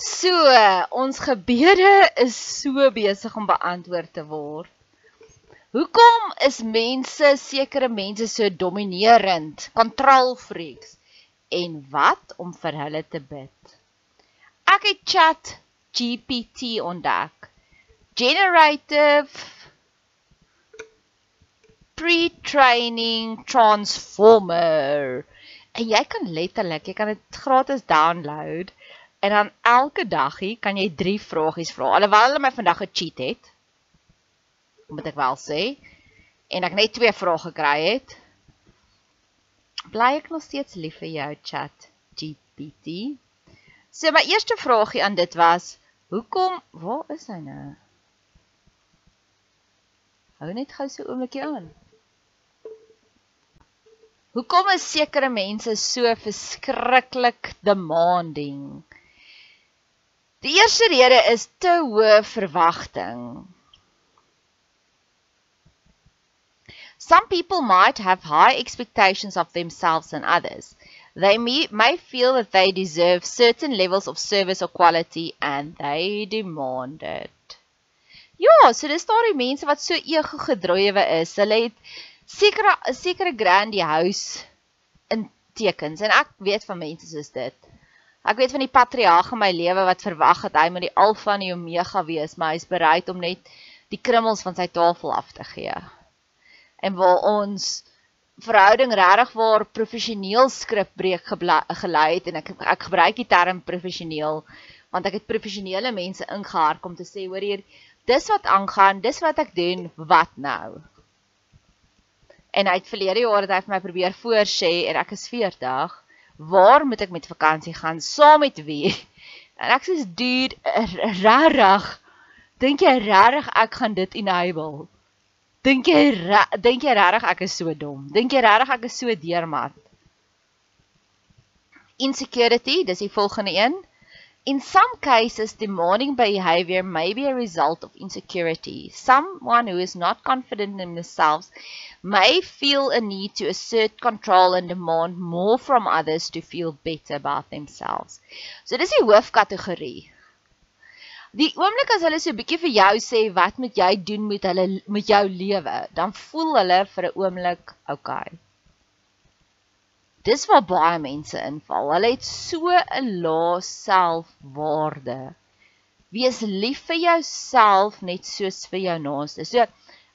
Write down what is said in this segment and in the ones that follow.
So, ons gebede is so besig om beantwoord te word. Hoekom is mense, sekere mense so dominerend, kontrolfreaks en wat om vir hulle te bid? Ek het Chat GPT ontdek. Generative pre-training transformer. En jy kan letterlik, jy kan dit gratis download en dan elke dagie kan jy 3 vragies vra. Alhoewel hulle my vandag gecheat het moet ek wel sê. En ek net twee vrae gekry het. Bly ek nog steeds lief vir jou chat GPT? So my eerste vragie aan dit was: Hoekom, waar is hy nou? Hou net gou so oombliekie aan. Hoekom is sekere mense so verskriklik demanding? Die eerste rede is te hoë verwagting. Some people might have high expectations of themselves and others. They may, may feel that they deserve certain levels of service or quality and they demand it. Ja, so dis daardie mense wat so ego gedrywe is. Hulle het sekere sekere grandiose tekens en ek weet van mense soos dit. Ek weet van die patriarg in my lewe wat verwag het hy moet die alfa en die omega wees, maar hy is bereid om net die krummels van sy tafel af te gee. En waar ons verhouding regtig waar professioneel skripbreek gelei het en ek ek gebruik die term professioneel want ek het professionele mense ingehark om te sê hoor hier dis wat aangaan dis wat ek doen wat nou? En uit verlede jaar het hy vir my probeer voorsê en ek is 40 waar moet ek met vakansie gaan saam met wie en ek sê dude rarig dink jy rarig ek gaan dit enable Dink jy dink jy regtig ek is so dom? Dink jy regtig ek is so deurmat? Insecurity, dis die volgende een. In some cases, demanding behavior may be a result of insecurity. Someone who is not confident in themselves may feel a need to assert control and demand more from others to feel better about themselves. So dis die hoofkategorie. Die oomblik as hulle so 'n bietjie vir jou sê wat moet jy doen met hulle met jou lewe, dan voel hulle vir 'n oomblik okay. Dis waar baie mense inval. Hulle het so 'n lae selfwaarde. Wees lief vir jouself net soos vir jou naaste. So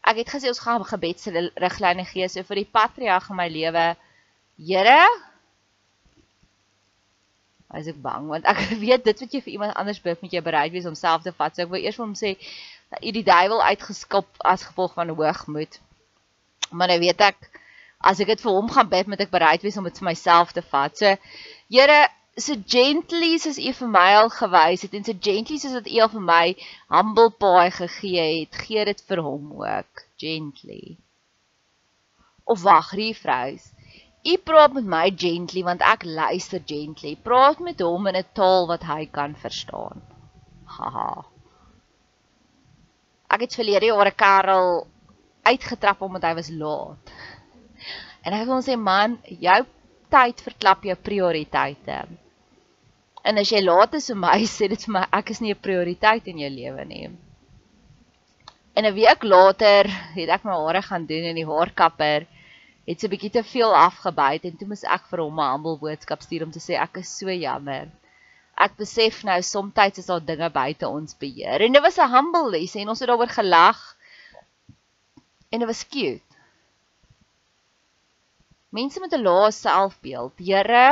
ek het gesê ons gaan gebedsriglyne gee so vir die patriarg in my lewe. Here, as ek bang want ek weet dit wat jy vir iemand anders bid moet jy bereid wees om self te vat. So ek wil eers vir hom sê dat u die duiwel uitgeskop as gevolg van hoogmoed. Maar nou weet ek as ek dit vir hom gaan bid, moet ek bereid wees om dit vir myself te vat. So Here, so gently soos u vir my al gewys het en so gently soos wat u al vir my humble pie gegee het, gee dit vir hom ook gently. Of wag, refrees. U praat met my gently want ek luister gently. Praat met hom in 'n taal wat hy kan verstaan. Haha. Ek het verlede jaar 'n Karel uitgetrap omdat hy was laat. En ek wil sê man, jou tyd verklap jou prioriteite. En as jy laat is vir my, sê dit vir my ek is nie 'n prioriteit in jou lewe nie. En 'n week later het ek my hare gaan doen in die haarkapper het so 'n bietjie te veel afgebyt en toe moes ek vir hom 'n humble boodskap stuur om te sê ek is so jammer. ek besef nou soms is daar dinge buite ons beheer. En dit was 'n humble les en ons het daaroor gelag. En dit was cute. Mense met 'n lae selfbeeld, Here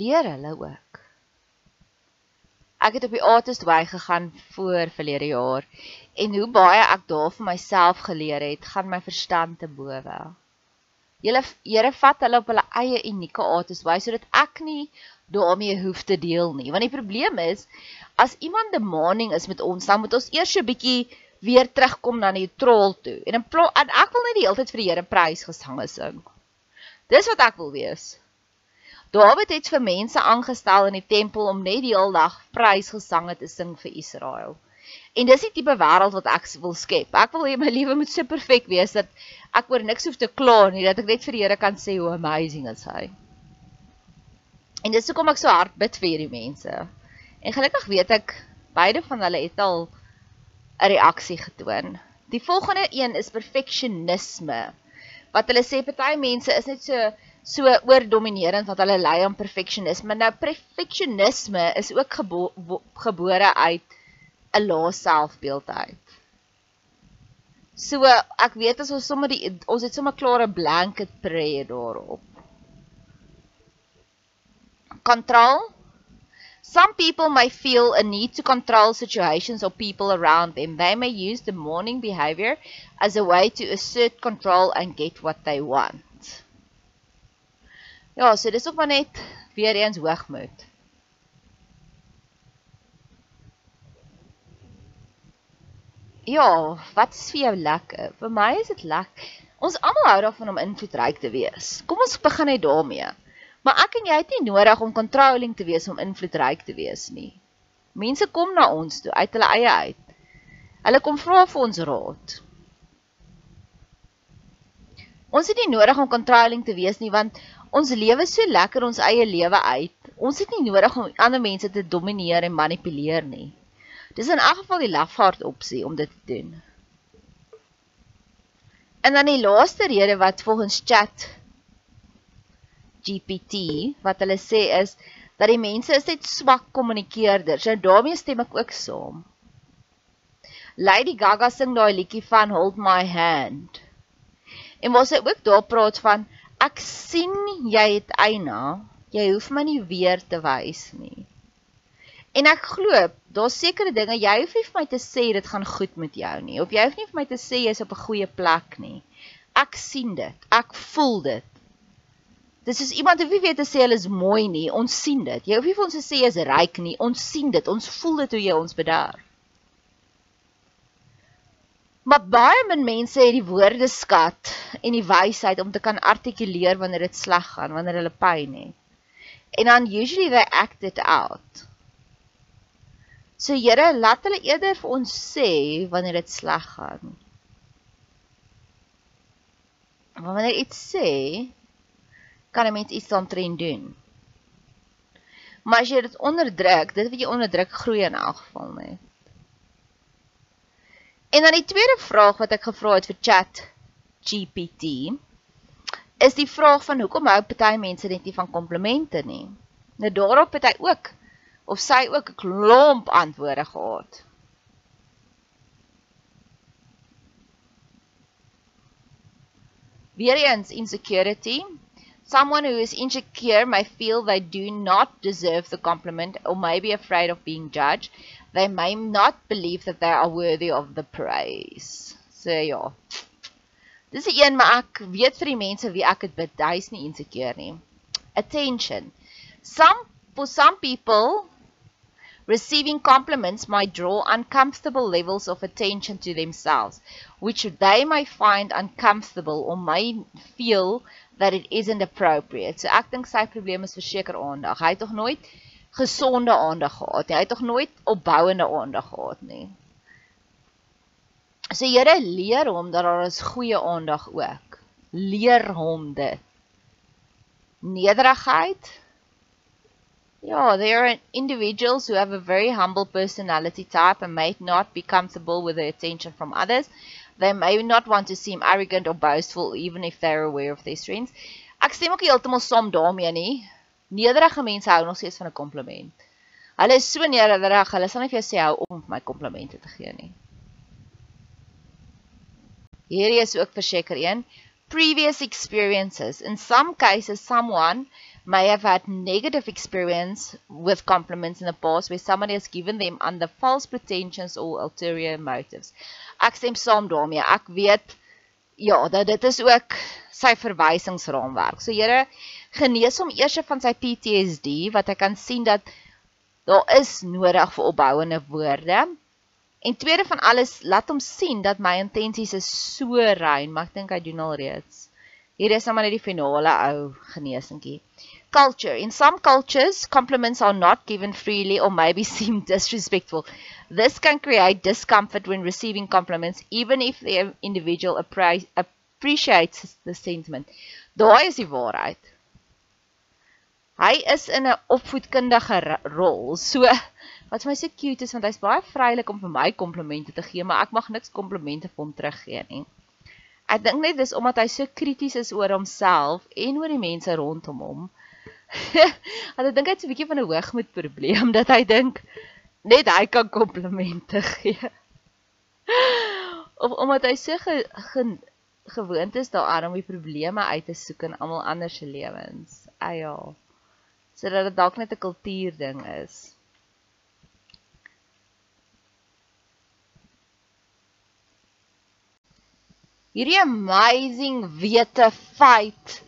leer hulle ook. Ek het op die Artist Way gegaan voor verlede jaar en hoe baie ek daar vir myself geleer het, gaan my verstand te bowe. Julle Here vat hulle op hulle eie unieke aardes wys sodat ek nie daarmee hoef te deel nie. Want die probleem is as iemand demanding is met ons, dan moet ons eers 'n bietjie weer terugkom na die troll toe. En, in en ek wil net die hele tyd vir die Here prys gesange sing. Dis wat ek wil wees. Dawid het vir mense aangestel in die tempel om net die hele dag prysgesange te sing vir Israel. En dis die tipe wêreld wat ek wil skep. Ek wil hê my lewe moet so perfek wees dat ek oor niks hoef te kla nie, dat ek net vir die Here kan sê hoe amazing is hy. En dis hoekom ek so hard bid vir hierdie mense. En gelukkig weet ek beide van hulle het al 'n reaksie getoon. Die volgende een is perfeksionisme. Wat hulle sê party mense is net so so oordominerend wat hulle lei aan perfeksionisme. Nou perfeksionisme is ook gebo gebore uit 'n lae selfbeeld uit. So ek weet as ons sommer die ons het sommer klare blanket prayer daarop. Control Some people may feel a need to control situations or people around them. They may use the morning behavior as a way to assert control and get what they want. Ja, so dis ook maar net weer eens hoogmoed. Ja, wat is vir jou lekker? Vir my is dit lekker. Ons almal hou daarvan om invloedryk te wees. Kom ons begin net daarmee. Maar ek en jy het nie nodig om controlling te wees om invloedryk te wees nie. Mense kom na ons toe uit hulle eie uit. Hulle kom vra vir ons raad. Ons het nie nodig om controlling te wees nie want ons lewe so lekker ons eie lewe uit. Ons het nie nodig om ander mense te domineer en manipuleer nie. Dis in elk geval die lafaard opsie om dit te doen. En dan die laaste rede wat volgens chat GPT wat hulle sê is dat die mense is net swak kommunikeerders en daarmee stem ek ook saam. Lady Gaga sing daai liedjie van Hold My Hand. En wat sy ook daar praat van ek sien jy het eina, jy hoef my nie weer te wys nie. En ek glo, daar's sekere dinge jy hoef nie vir my te sê dit gaan goed met jou nie. Of jy hoef nie vir my te sê jy's op 'n goeie plek nie. Ek sien dit. Ek voel dit. Dis is iemand wat weet te sê hulle is mooi nie. Ons sien dit. Jy hoef nie vir ons te sê jy's ryk nie. Ons sien dit. Ons voel dit hoe jy ons bederf. Maar baie min mense het die woordeskat en die wysheid om te kan artikuleer wanneer dit sleg gaan, wanneer hulle pyn het. En dan usually they act it out. So Here, laat hulle eerder vir ons sê wanneer dit sleg gaan. Want wanneer iets sê, kan 'n mens iets daaroor doen. Maar as jy dit onderdruk, dit wat jy onderdruk groei in elk geval net. En dan die tweede vraag wat ek gevra het vir Chat GPT is die vraag van hoekom hou party mense net nie van komplimente nie. Nou daarop het hy ook of sy ook 'n klomp antwoorde gehad. Weereens insecurity. Someone who is insecure may feel they do not deserve the compliment or may be afraid of being judged. They may not believe that they are worthy of the praise. So ja. Dis die een maar ek weet vir die mense wie ek dit bid, hy's nie insecure nie. Attention. Some for some people Receiving compliments might draw uncomfortable levels of attention to themselves, which they may find uncomfortable or may feel that it isn't appropriate. So ek dink sy probleem is verseker aandag. Hy het tog nooit gesonde aandag gehad nie. Hy het tog nooit opbouende aandag gehad nie. So Here leer hom dat daar is goeie aandag ook. Leer hom dit. Nederigheid yeah, there are individuals who have a very humble personality type and may not be comfortable with the attention from others. They may not want to seem arrogant or boastful even if they're aware of their strengths. Ek stem ook heeltemal saam daarmee nie. Nederige mense hou nog steeds van 'n kompliment. Hulle is so nederig, hulle sal nie vir jou sê hou om my komplimente te gee nie. Hierdie is ook verseker een. Previous experiences. In some cases, someone may have had negative experience with compliments in the past where somebody has given them under false pretensions or ulterior motives. Ek stem saam daarmee. Ek weet ja, dat dit is ook sy verwysingsraamwerk. So Here, genees hom eers van sy PTSD wat hy kan sien dat daar is nodig vir opbouende woorde. En tweede van alles, laat hom sien dat my intensies is so rein, maar ek dink hy doen al reeds. Hier is nou maar net die finale ou genesingkie. Culture. In some cultures, compliments are not given freely or maybe seem disrespectful. This can create discomfort when receiving compliments, even if the individual appreciates the sentiment. Daai is die waarheid. Hy is in 'n opvoedkundige rol. So wat vir my so cute is want hy's baie vrylik om vir my komplimente te gee, maar ek mag niks komplimente vir hom teruggee nie. Ek dink net dis omdat hy so krities is oor homself en oor die mense rondom hom. Ek dink hy het so 'n bietjie van 'n hoogmoed probleem dat hy dink net hy kan komplimente gee. of omdat hy so ge, ge, gewoond is daaraan om die probleme uit te soek in almal anders se lewens. Ai ja. Sodat dit dalk net 'n kultuur ding is. hierdie amazing wete feit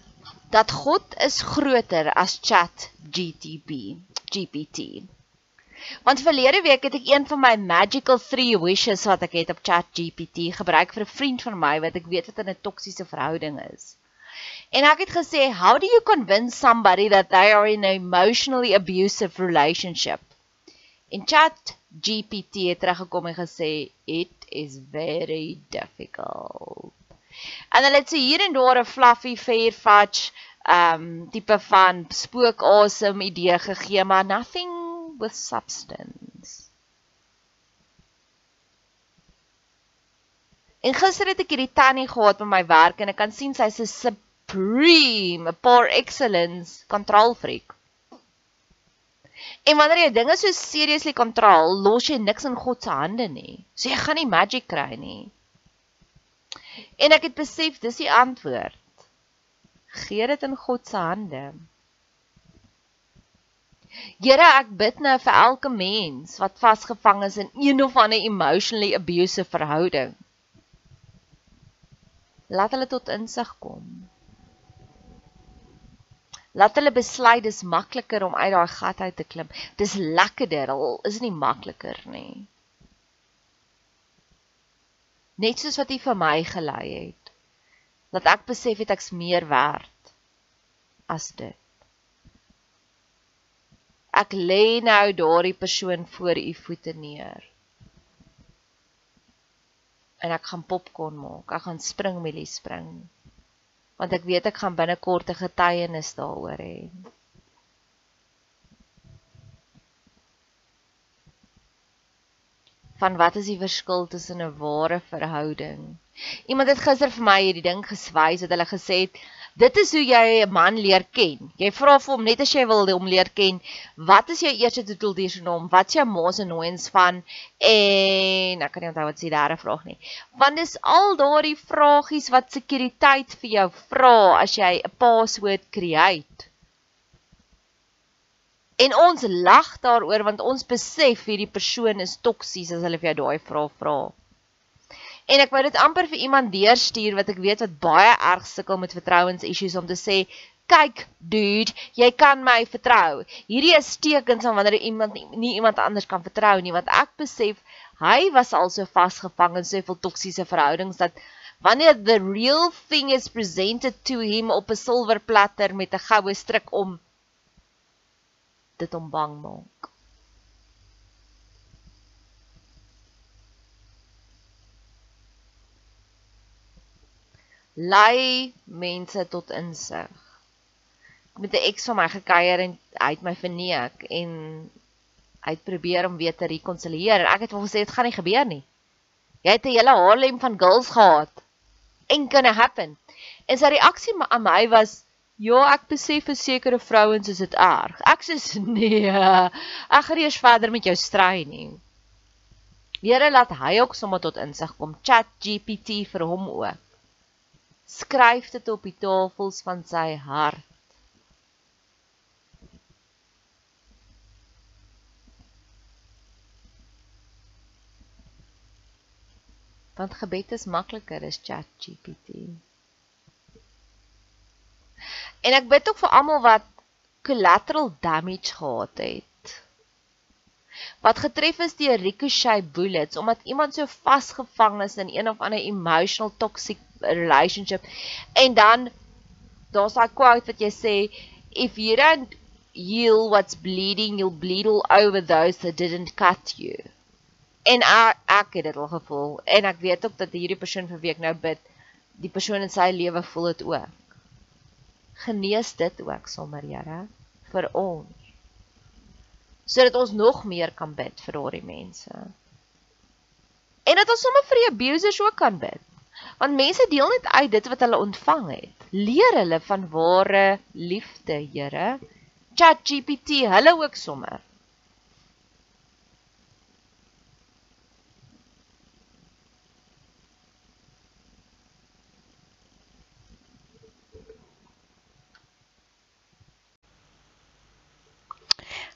dat God is groter as Chat GTP GPT. Want verlede week het ek een van my magical 3 wishes wat ek het op Chat GPT gebruik vir 'n vriend van my wat ek weet wat in 'n toksiese verhouding is. En ek het gesê, "How do you convince somebody that they are in an emotionally abusive relationship?" En Chat GPT het teruggekom en gesê, "It is very difficult." En hulle het so hier en daar 'n fluffy fair fudge um tipe van spook awesome idee gegee, maar nothing with substance. En gister het ek hierdie tannie gehad by my werk en ek kan sien sy's 'n supreme, par excellence control freak. En wanneer jy dinge so seriously kontrol, los jy niks in God se hande nie. So jy gaan nie magic kry nie. En ek het besef dis die antwoord. Gee dit in God se hande. Here, ek bid nou vir elke mens wat vasgevang is in een of ander emotionally abusive verhouding. Laat hulle tot insig kom. Laat hulle besluit dis makliker om uit daai gat uit te klim. Dis lekkerder, al is dit nie makliker nie net soos wat U vir my gelei het. Dat ek besef het ek's meer werd as dit. Ek lê nou daardie persoon voor U voete neer. En ek gaan popcorn maak. Ek gaan springmielie spring. Want ek weet ek gaan binnekort 'n getuienis daaroor hê van wat is die verskil tussen 'n ware verhouding. Iemand het gister vir my hierdie ding geswys dat hulle gesê het dit is hoe jy 'n man leer ken. Jy vra vir hom net as jy wil hom leer ken, wat is jou eerste titel sy naam? Wat is jou ma se nooiens van? En ek kan nie onthou wat sy derde vraag nie. Want dis al daardie vragies wat sekuriteit vir jou vra as jy 'n password create. En ons lag daaroor want ons besef hierdie persoon is toksies as hulle vir jou daai vrae vra. En ek wou dit amper vir iemand deurstuur wat ek weet wat baie erg sukkel met vertrouens-issues om te sê, "Kyk, dude, jy kan my vertrou." Hierdie is tekens van wanneer iemand nie, nie iemand anders kan vertrou nie, want ek besef hy was al so vasgevang in soveel toksiese verhoudings dat wanneer the real thing is presented to him op 'n silwer platter met 'n goue stryk om dit hom bang maak. Lei mense tot insig. Met 'n eks van my gekuier en hy het my verneek en hy het probeer om weer te rekonsilieer en ek het hom gesê dit gaan nie gebeur nie. Jy het 'n hele Harlem van girls gehad. Ain't gonna happen. En sy reaksie aan my was Ja, ek besef vir sekere vrouens is dit erg. Ek sê nee. Ek gaan eers verder met jou stry nie. Here laat hy ook sommer tot insig kom. Chat GPT vir hom ook. Skryf dit op die tafels van sy hart. Want gebed is makliker as Chat GPT. En ek bid ook vir almal wat collateral damage gehad het. Wat getref is deur ricochet bullets omdat iemand so vasgevang is in een of ander emotional toxic relationship en dan daar's daai quote wat jy sê if you don't heal what's bleeding you'll bleed all over those that didn't cut you. En ek, ek het dit al gevoel en ek weet ook dat hierdie persoon vir wie ek nou bid, die persoon in sy lewe voel dit ook genees dit ook sommer Here vir ons. Sodat ons nog meer kan bid vir daardie mense. En dat ons sommer vir die abusers ook kan bid. Want mense deel net uit dit wat hulle ontvang het. Leer hulle van ware liefde Here chat GPT hulle ook sommer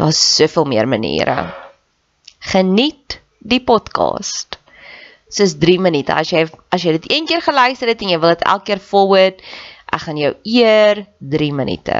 Daar's soveel meer maniere. Geniet die podcast. Dis 3 minute. As jy as jy dit een keer geluister het en jy wil dit elke keer forward, ek gaan jou eer 3 minute.